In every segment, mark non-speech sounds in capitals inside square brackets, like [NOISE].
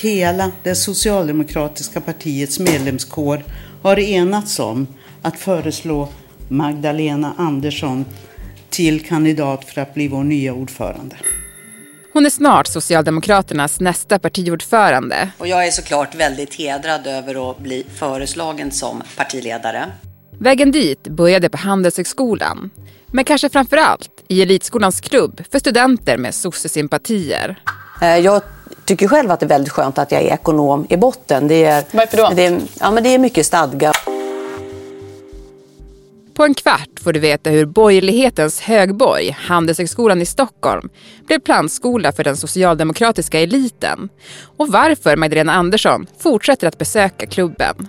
hela det socialdemokratiska partiets medlemskår har enats om att föreslå Magdalena Andersson till kandidat för att bli vår nya ordförande. Hon är snart Socialdemokraternas nästa partiordförande. Och jag är såklart väldigt hedrad över att bli föreslagen som partiledare. Vägen dit började på Handelshögskolan. Men kanske framför allt i Elitskolans klubb för studenter med sossesympatier. Eh, jag tycker själv att det är väldigt skönt att jag är ekonom i botten. Det är, Varför då? Det är, ja, men det är mycket stadga. På en kvart får du veta hur borgerlighetens högborg, Handelshögskolan i Stockholm, blev plantskola för den socialdemokratiska eliten och varför Magdalena Andersson fortsätter att besöka klubben.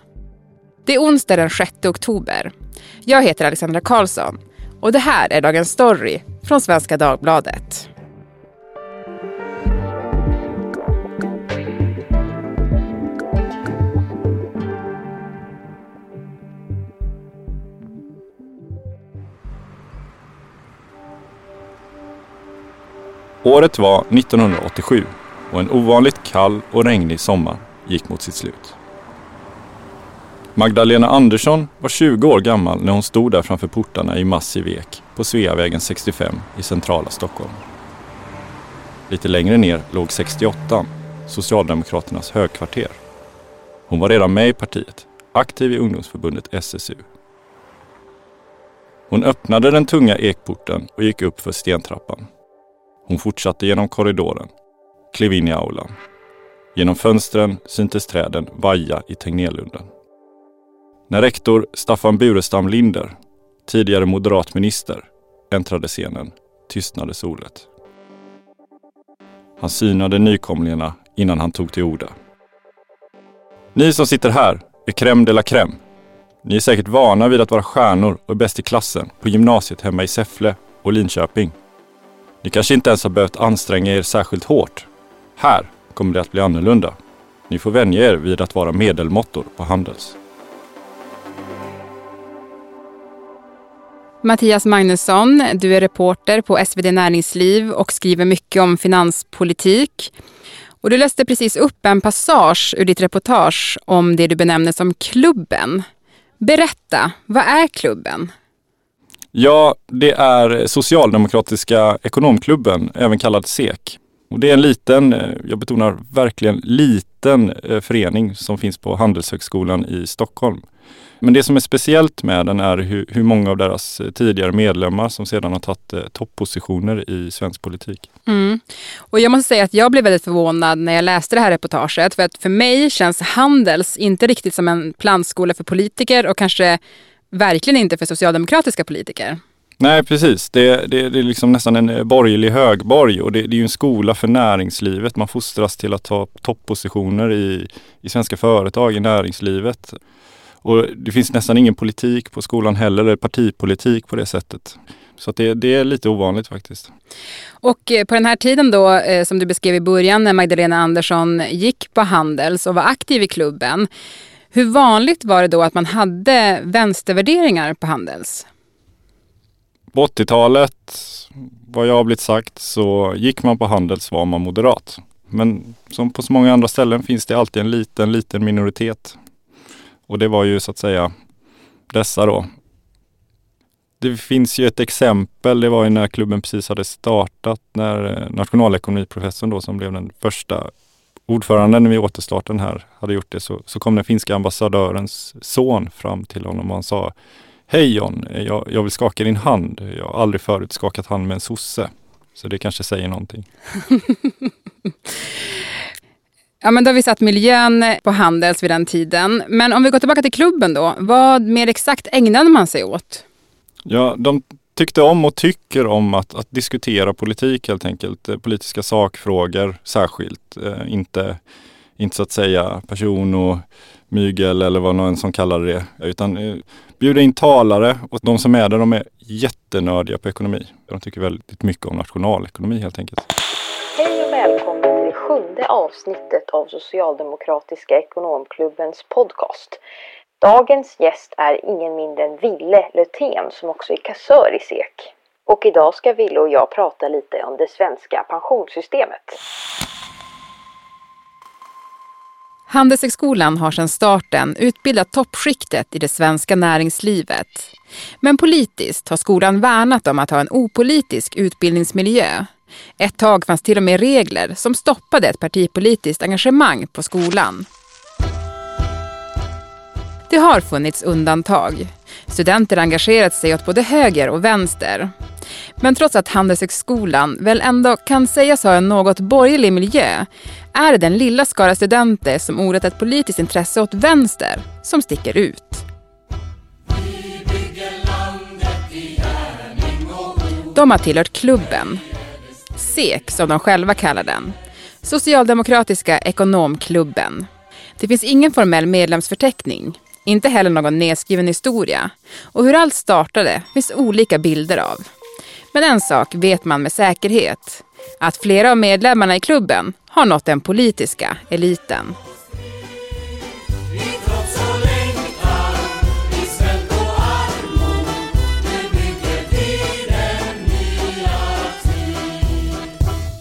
Det är onsdag den 6 oktober. Jag heter Alexandra Karlsson och det här är dagens story från Svenska Dagbladet. Året var 1987 och en ovanligt kall och regnig sommar gick mot sitt slut. Magdalena Andersson var 20 år gammal när hon stod där framför portarna i massiv ek på Sveavägen 65 i centrala Stockholm. Lite längre ner låg 68, Socialdemokraternas högkvarter. Hon var redan med i partiet, aktiv i ungdomsförbundet SSU. Hon öppnade den tunga ekporten och gick upp för stentrappan. Hon fortsatte genom korridoren, klev in i aulan. Genom fönstren syntes träden vaja i Tegnérlunden. När rektor Staffan Burestam Linder, tidigare moderat minister, äntrade scenen tystnade solet. Han synade nykomlingarna innan han tog till orda. Ni som sitter här är crème de la crème. Ni är säkert vana vid att vara stjärnor och bäst i klassen på gymnasiet hemma i Säffle och Linköping. Ni kanske inte ens har behövt anstränga er särskilt hårt. Här kommer det att bli annorlunda. Ni får vänja er vid att vara medelmåttor på Handels. Mattias Magnusson, du är reporter på SvD Näringsliv och skriver mycket om finanspolitik. Och du läste precis upp en passage ur ditt reportage om det du benämner som klubben. Berätta, vad är klubben? Ja, det är Socialdemokratiska ekonomklubben, även kallad SEK. Och det är en liten, eh, jag betonar verkligen liten eh, förening som finns på Handelshögskolan i Stockholm. Men det som är speciellt med den är hur, hur många av deras eh, tidigare medlemmar som sedan har tagit eh, topppositioner i svensk politik. Mm. Och jag måste säga att jag blev väldigt förvånad när jag läste det här reportaget. För att för mig känns Handels inte riktigt som en plantskola för politiker och kanske verkligen inte för socialdemokratiska politiker. Nej precis, det, det, det är liksom nästan en eh, borgerlig högborg och det, det är en skola för näringslivet. Man fostras till att ta topppositioner i, i svenska företag, i näringslivet. Och det finns nästan ingen politik på skolan heller, eller partipolitik på det sättet. Så det, det, är lite ovanligt faktiskt. Och eh, på den här tiden då, eh, som du beskrev i början, när Magdalena Andersson gick på Handels och var aktiv i klubben. Hur vanligt var det då att man hade vänstervärderingar på Handels? På 80-talet, vad jag har blivit sagt, så gick man på Handels var man moderat. Men som på så många andra ställen finns det alltid en liten, liten minoritet och det var ju så att säga dessa då. Det finns ju ett exempel, det var ju när klubben precis hade startat, när eh, nationalekonomiprofessorn då som blev den första ordföranden vid återstarten här hade gjort det, så, så kom den finska ambassadörens son fram till honom och han sa Hej John, jag, jag vill skaka din hand. Jag har aldrig förut skakat hand med en sosse. Så det kanske säger någonting. [LAUGHS] Ja, men då har vi satt miljön på Handels vid den tiden. Men om vi går tillbaka till klubben då. Vad mer exakt ägnade man sig åt? Ja, de tyckte om och tycker om att, att diskutera politik helt enkelt. Eh, politiska sakfrågor särskilt. Eh, inte, inte så att säga person och mygel eller vad någon som kallar det. Utan eh, bjuda in talare och de som är där de är jättenördiga på ekonomi. De tycker väldigt mycket om nationalekonomi helt enkelt. Hej och välkommen till det sjunde avsnittet av Socialdemokratiska ekonomklubbens podcast. Dagens gäst är ingen mindre än Ville Lötén som också är kassör i SEK. Och idag ska Ville och jag prata lite om det svenska pensionssystemet. Handelshögskolan har sedan starten utbildat toppskiktet i det svenska näringslivet. Men politiskt har skolan värnat om att ha en opolitisk utbildningsmiljö. Ett tag fanns till och med regler som stoppade ett partipolitiskt engagemang på skolan. Det har funnits undantag. Studenter har engagerat sig åt både höger och vänster. Men trots att Handelshögskolan väl ändå kan sägas ha en något borgerlig miljö är det den lilla skara studenter som orat ett politiskt intresse åt vänster som sticker ut. De har tillhört klubben. SEK som de själva kallar den. Socialdemokratiska ekonomklubben. Det finns ingen formell medlemsförteckning. Inte heller någon nedskriven historia. Och hur allt startade finns olika bilder av. Men en sak vet man med säkerhet. Att flera av medlemmarna i klubben har nått den politiska eliten.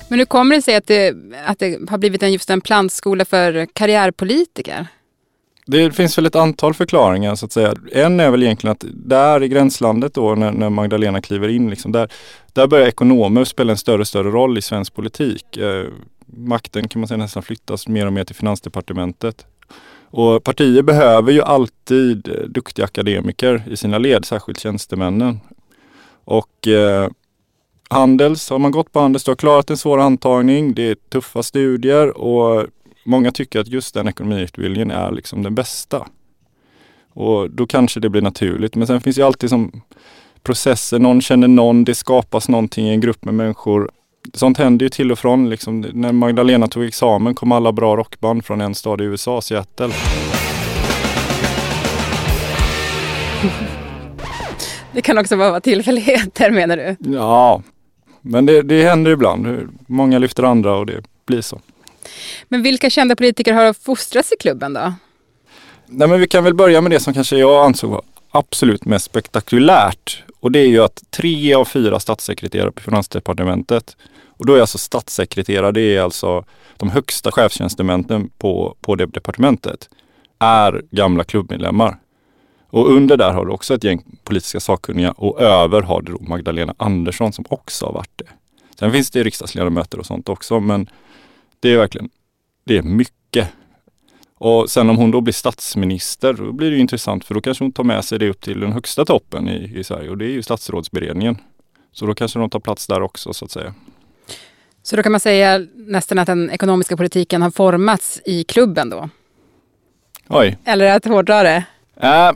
Men hur kommer det sig att det, att det har blivit en, just en plantskola för karriärpolitiker? Det finns väl ett antal förklaringar så att säga. En är väl egentligen att där i gränslandet då när, när Magdalena kliver in, liksom, där, där börjar ekonomer spela en större och större roll i svensk politik. Eh, makten kan man säga nästan flyttas mer och mer till finansdepartementet. Och partier behöver ju alltid eh, duktiga akademiker i sina led, särskilt tjänstemännen. Och eh, Handels, har man gått på Handels, du har klarat en svår antagning, det är tuffa studier och många tycker att just den ekonomiutbildningen är liksom den bästa. Och då kanske det blir naturligt. Men sen finns ju alltid som processer, någon känner någon, det skapas någonting i en grupp med människor. Sånt händer ju till och från. Liksom, när Magdalena tog examen kom alla bra rockband från en stad i USA, Seattle. [LAUGHS] Det kan också vara tillfälligheter menar du? Ja, men det, det händer ibland. Många lyfter andra och det blir så. Men vilka kända politiker har fostrats i klubben då? Nej, men vi kan väl börja med det som kanske jag ansåg var absolut mest spektakulärt. Och det är ju att tre av fyra statssekreterare på Finansdepartementet, och då är alltså statssekreterare, det är alltså de högsta chefstjänstemännen på, på det departementet, är gamla klubbmedlemmar. Och under där har du också ett gäng politiska sakkunniga och över har du Magdalena Andersson som också har varit det. Sen finns det riksdagsledamöter och sånt också men det är verkligen, det är mycket. Och sen om hon då blir statsminister, då blir det intressant för då kanske hon tar med sig det upp till den högsta toppen i, i Sverige och det är ju statsrådsberedningen. Så då kanske de tar plats där också så att säga. Så då kan man säga nästan att den ekonomiska politiken har formats i klubben då? Oj. Eller att hårdra det? Äh,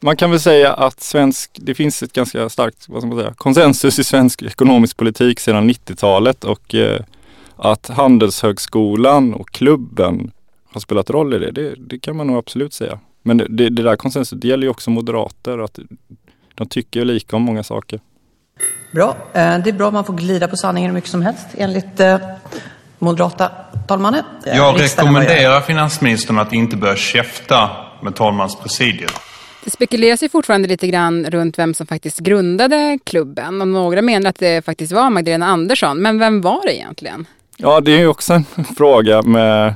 man kan väl säga att svensk, det finns ett ganska starkt vad ska man säga, konsensus i svensk ekonomisk politik sedan 90-talet och eh, att Handelshögskolan och klubben har spelat roll i det, det, det kan man nog absolut säga. Men det, det, det där konsensuset det gäller ju också moderater, att de tycker lika om många saker. Bra. Eh, det är bra man får glida på sanningen hur mycket som helst enligt eh, moderata talmannen. Eh, Jag rekommenderar finansministern att inte börja käfta med talmanspresidiet. Det spekuleras ju fortfarande lite grann runt vem som faktiskt grundade klubben och några menar att det faktiskt var Magdalena Andersson. Men vem var det egentligen? Ja, det är ju också en [LAUGHS] fråga med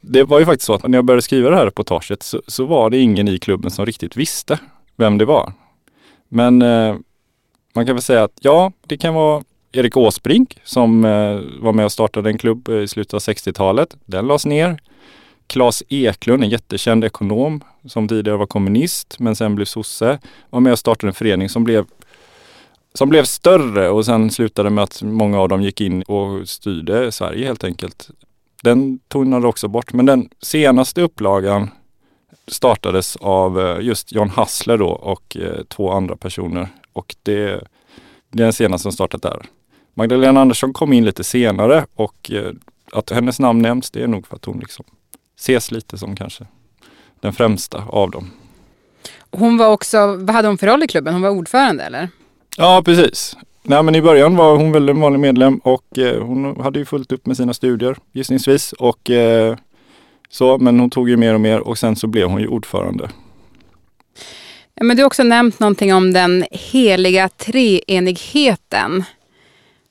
det var ju faktiskt så att när jag började skriva det här reportaget så, så var det ingen i klubben som riktigt visste vem det var. Men eh, man kan väl säga att ja, det kan vara Erik Åsbrink som eh, var med och startade en klubb eh, i slutet av 60-talet. Den lades ner. Claes Eklund, en jättekänd ekonom som tidigare var kommunist men sen blev sosse, var med och startade en förening som blev som blev större och sen slutade med att många av dem gick in och styrde Sverige helt enkelt. Den tonade också bort, men den senaste upplagan startades av eh, just John Hassler då och eh, två andra personer och det, det är den senaste som startat där. Magdalena Andersson kom in lite senare och eh, att hennes namn nämns det är nog för att hon liksom ses lite som kanske den främsta av dem. Hon var också, vad hade hon för roll i klubben? Hon var ordförande eller? Ja, precis. Nej, men i början var hon väl en vanlig medlem och eh, hon hade ju fullt upp med sina studier gissningsvis. Och, eh, så, men hon tog ju mer och mer och sen så blev hon ju ordförande. Ja, men du har också nämnt någonting om den heliga treenigheten.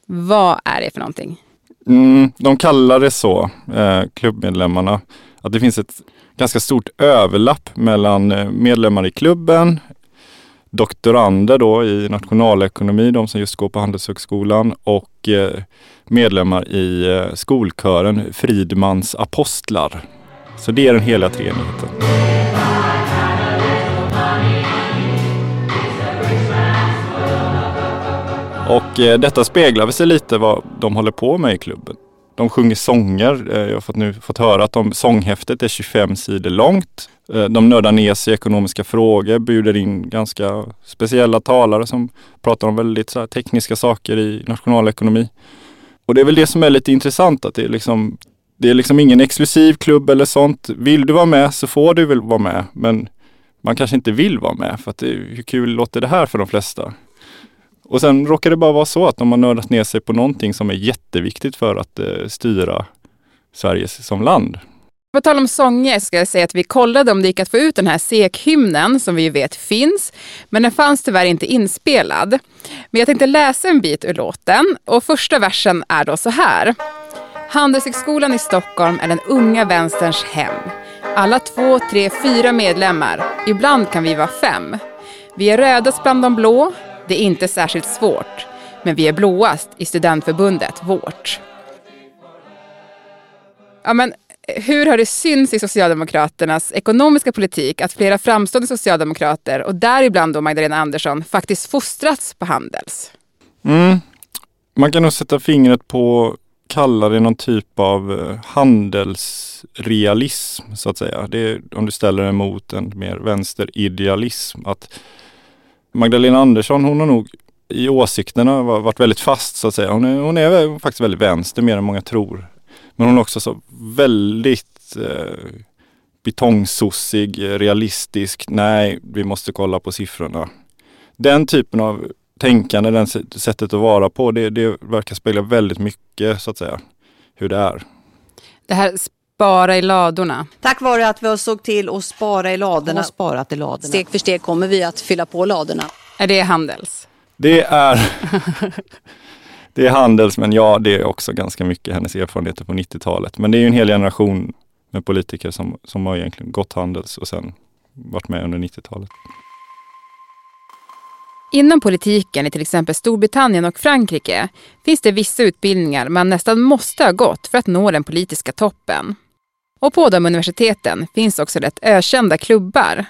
Vad är det för någonting? Mm, de kallar det så, eh, klubbmedlemmarna, att det finns ett ganska stort överlapp mellan eh, medlemmar i klubben, doktorander då i nationalekonomi, de som just går på Handelshögskolan och eh, medlemmar i eh, skolkören Fridmans apostlar. Så det är den heliga treenigheten. Och eh, detta speglar sig lite vad de håller på med i klubben. De sjunger sånger. Eh, jag har fått, nu fått höra att de, sånghäftet är 25 sidor långt. Eh, de nördar ner sig i ekonomiska frågor, bjuder in ganska speciella talare som pratar om väldigt så här, tekniska saker i nationalekonomi. Och det är väl det som är lite intressant, att det är liksom det är liksom ingen exklusiv klubb eller sånt. Vill du vara med så får du väl vara med. Men man kanske inte vill vara med för att det, hur kul låter det här för de flesta? Och sen råkar det bara vara så att de har nördat ner sig på någonting som är jätteviktigt för att eh, styra Sverige som land. På tal om sånger ska jag säga att vi kollade om det gick att få ut den här SEK-hymnen som vi ju vet finns. Men den fanns tyvärr inte inspelad. Men jag tänkte läsa en bit ur låten och första versen är då så här. Handelshögskolan i Stockholm är den unga vänsterns hem. Alla två, tre, fyra medlemmar. Ibland kan vi vara fem. Vi är rödast bland de blå. Det är inte särskilt svårt. Men vi är blåast i studentförbundet vårt. Ja, men eh, hur har det synts i Socialdemokraternas ekonomiska politik att flera framstående socialdemokrater och däribland då Magdalena Andersson faktiskt fostrats på Handels? Mm. Man kan nog sätta fingret på kalla det någon typ av eh, handelsrealism så att säga. Det är om du ställer det mot en mer vänsteridealism. Att Magdalena Andersson hon har nog i åsikterna varit väldigt fast så att säga. Hon är, hon är faktiskt väldigt vänster mer än många tror. Men hon är också så väldigt eh, betongsossig, realistisk. Nej, vi måste kolla på siffrorna. Den typen av tänkande, det sättet att vara på, det, det verkar spegla väldigt mycket så att säga hur det är. Det här spara i ladorna. Tack vare att vi såg till att spara i ladorna. Och sparat i ladorna. Steg för steg kommer vi att fylla på ladorna. Är det Handels? Det är [LAUGHS] Det är Handels, men ja, det är också ganska mycket hennes erfarenheter på 90-talet. Men det är ju en hel generation med politiker som, som har egentligen gått Handels och sen varit med under 90-talet. Inom politiken i till exempel Storbritannien och Frankrike finns det vissa utbildningar man nästan måste ha gått för att nå den politiska toppen. Och på de universiteten finns också rätt ökända klubbar.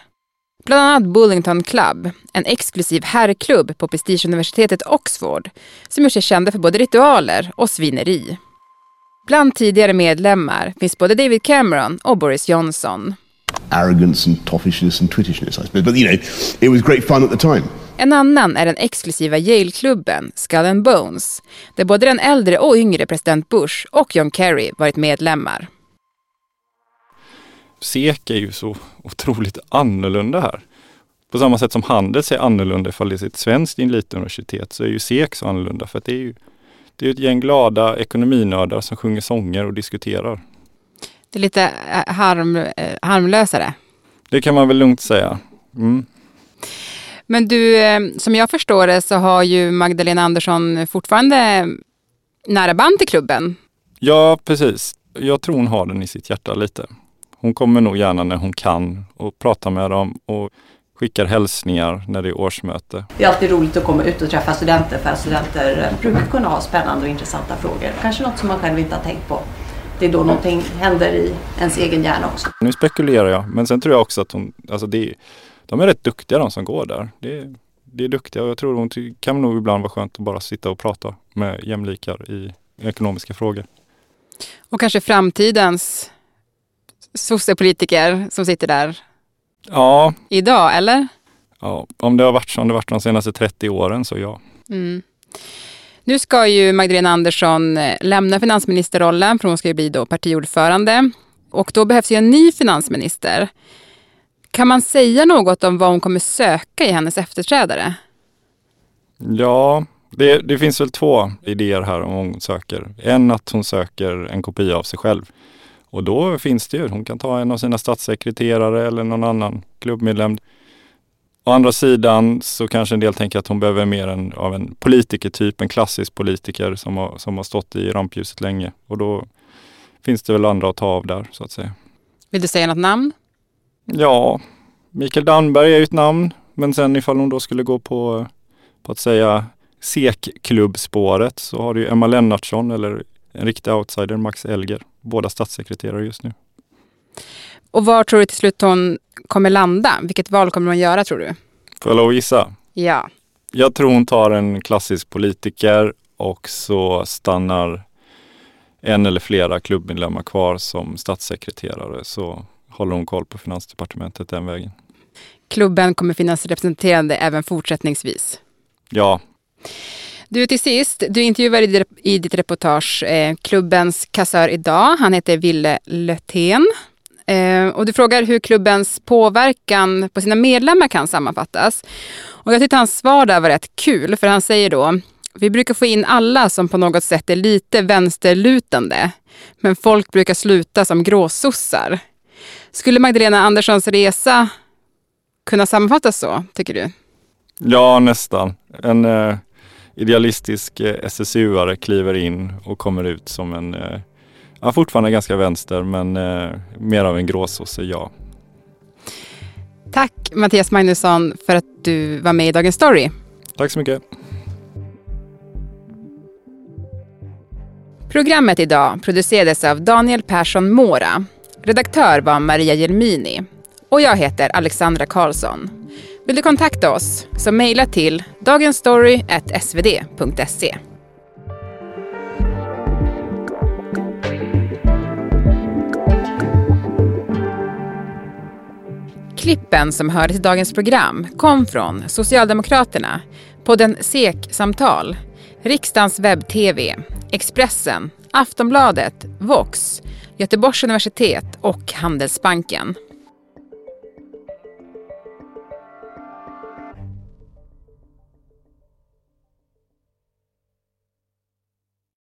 Bland annat Bullington Club, en exklusiv herrklubb på prestigeuniversitetet Oxford som gör sig kända för både ritualer och svineri. Bland tidigare medlemmar finns både David Cameron och Boris Johnson. Arrogance and toffishness and twittishness I suppose. But you know, it was great fun at the time. En annan är den exklusiva Yale-klubben Skull and Bones, där både den äldre och yngre president Bush och John Kerry varit medlemmar. SEK är ju så otroligt annorlunda här. På samma sätt som Handels är annorlunda ifall det är ett svenskt elituniversitet så är ju SEK så annorlunda för att det är ju det är ett gäng glada ekonominördar som sjunger sånger och diskuterar. Det är lite eh, harm, eh, harmlösare. Det kan man väl lugnt säga. Mm. Men du, eh, som jag förstår det så har ju Magdalena Andersson fortfarande nära band till klubben. Ja, precis. Jag tror hon har den i sitt hjärta lite. Hon kommer nog gärna när hon kan och pratar med dem och skickar hälsningar när det är årsmöte. Det är alltid roligt att komma ut och träffa studenter för att studenter brukar kunna ha spännande och intressanta frågor. Kanske något som man själv inte har tänkt på. Det är då någonting händer i ens egen hjärna också. Nu spekulerar jag, men sen tror jag också att hon, alltså det, de är rätt duktiga de som går där. Det, det är duktiga och jag tror hon kan nog ibland vara skönt att bara sitta och prata med jämlikar i ekonomiska frågor. Och kanske framtidens sossepolitiker som sitter där ja. idag, eller? Ja, om det har varit som det varit de senaste 30 åren så ja. Mm. Nu ska ju Magdalena Andersson eh, lämna finansministerrollen för hon ska ju bli då partiordförande. Och då behövs ju en ny finansminister. Kan man säga något om vad hon kommer söka i hennes efterträdare? Ja, det, det finns väl två idéer här om hon söker. En att hon söker en kopia av sig själv. Och då finns det ju, hon kan ta en av sina statssekreterare eller någon annan klubbmedlem. Å andra sidan så kanske en del tänker att hon behöver mer en, av en politikertyp, en klassisk politiker som har, som har stått i rampljuset länge. Och då finns det väl andra att ta av där så att säga. Vill du säga något namn? Ja, Mikael Damberg är ju ett namn. Men sen ifall hon då skulle gå på, på att säga SEK-klubbspåret så har du ju Emma Lennartsson eller en riktig outsider, Max Elger. Båda statssekreterare just nu. Och var tror du till slut hon kommer landa? Vilket val kommer hon göra tror du? Får jag lov att gissa? Ja. Jag tror hon tar en klassisk politiker och så stannar en eller flera klubbmedlemmar kvar som statssekreterare så håller hon koll på Finansdepartementet den vägen. Klubben kommer finnas representerade även fortsättningsvis. Ja. Du till sist, du intervjuar i ditt reportage eh, klubbens kassör idag. Han heter Ville Lötén. Eh, och du frågar hur klubbens påverkan på sina medlemmar kan sammanfattas. Och jag tyckte hans svar där var rätt kul, för han säger då vi brukar få in alla som på något sätt är lite vänsterlutande. Men folk brukar sluta som gråsossar. Skulle Magdalena Anderssons resa kunna sammanfattas så, tycker du? Ja, nästan. En eh, idealistisk eh, SSU-are kliver in och kommer ut som en, eh, ja, fortfarande ganska vänster, men eh, mer av en gråsosse, ja. Tack Mattias Magnusson för att du var med i Dagens Story. Tack så mycket. Programmet idag producerades av Daniel Persson Mora. Redaktör var Maria Jelmini. Och jag heter Alexandra Karlsson. Vill du kontakta oss så mejla till dagensstory.svd.se. Klippen som hördes i dagens program kom från Socialdemokraterna, podden SEK-samtal, Riksdagens webb-tv, Expressen, Aftonbladet, Vox, Göteborgs universitet och Handelsbanken.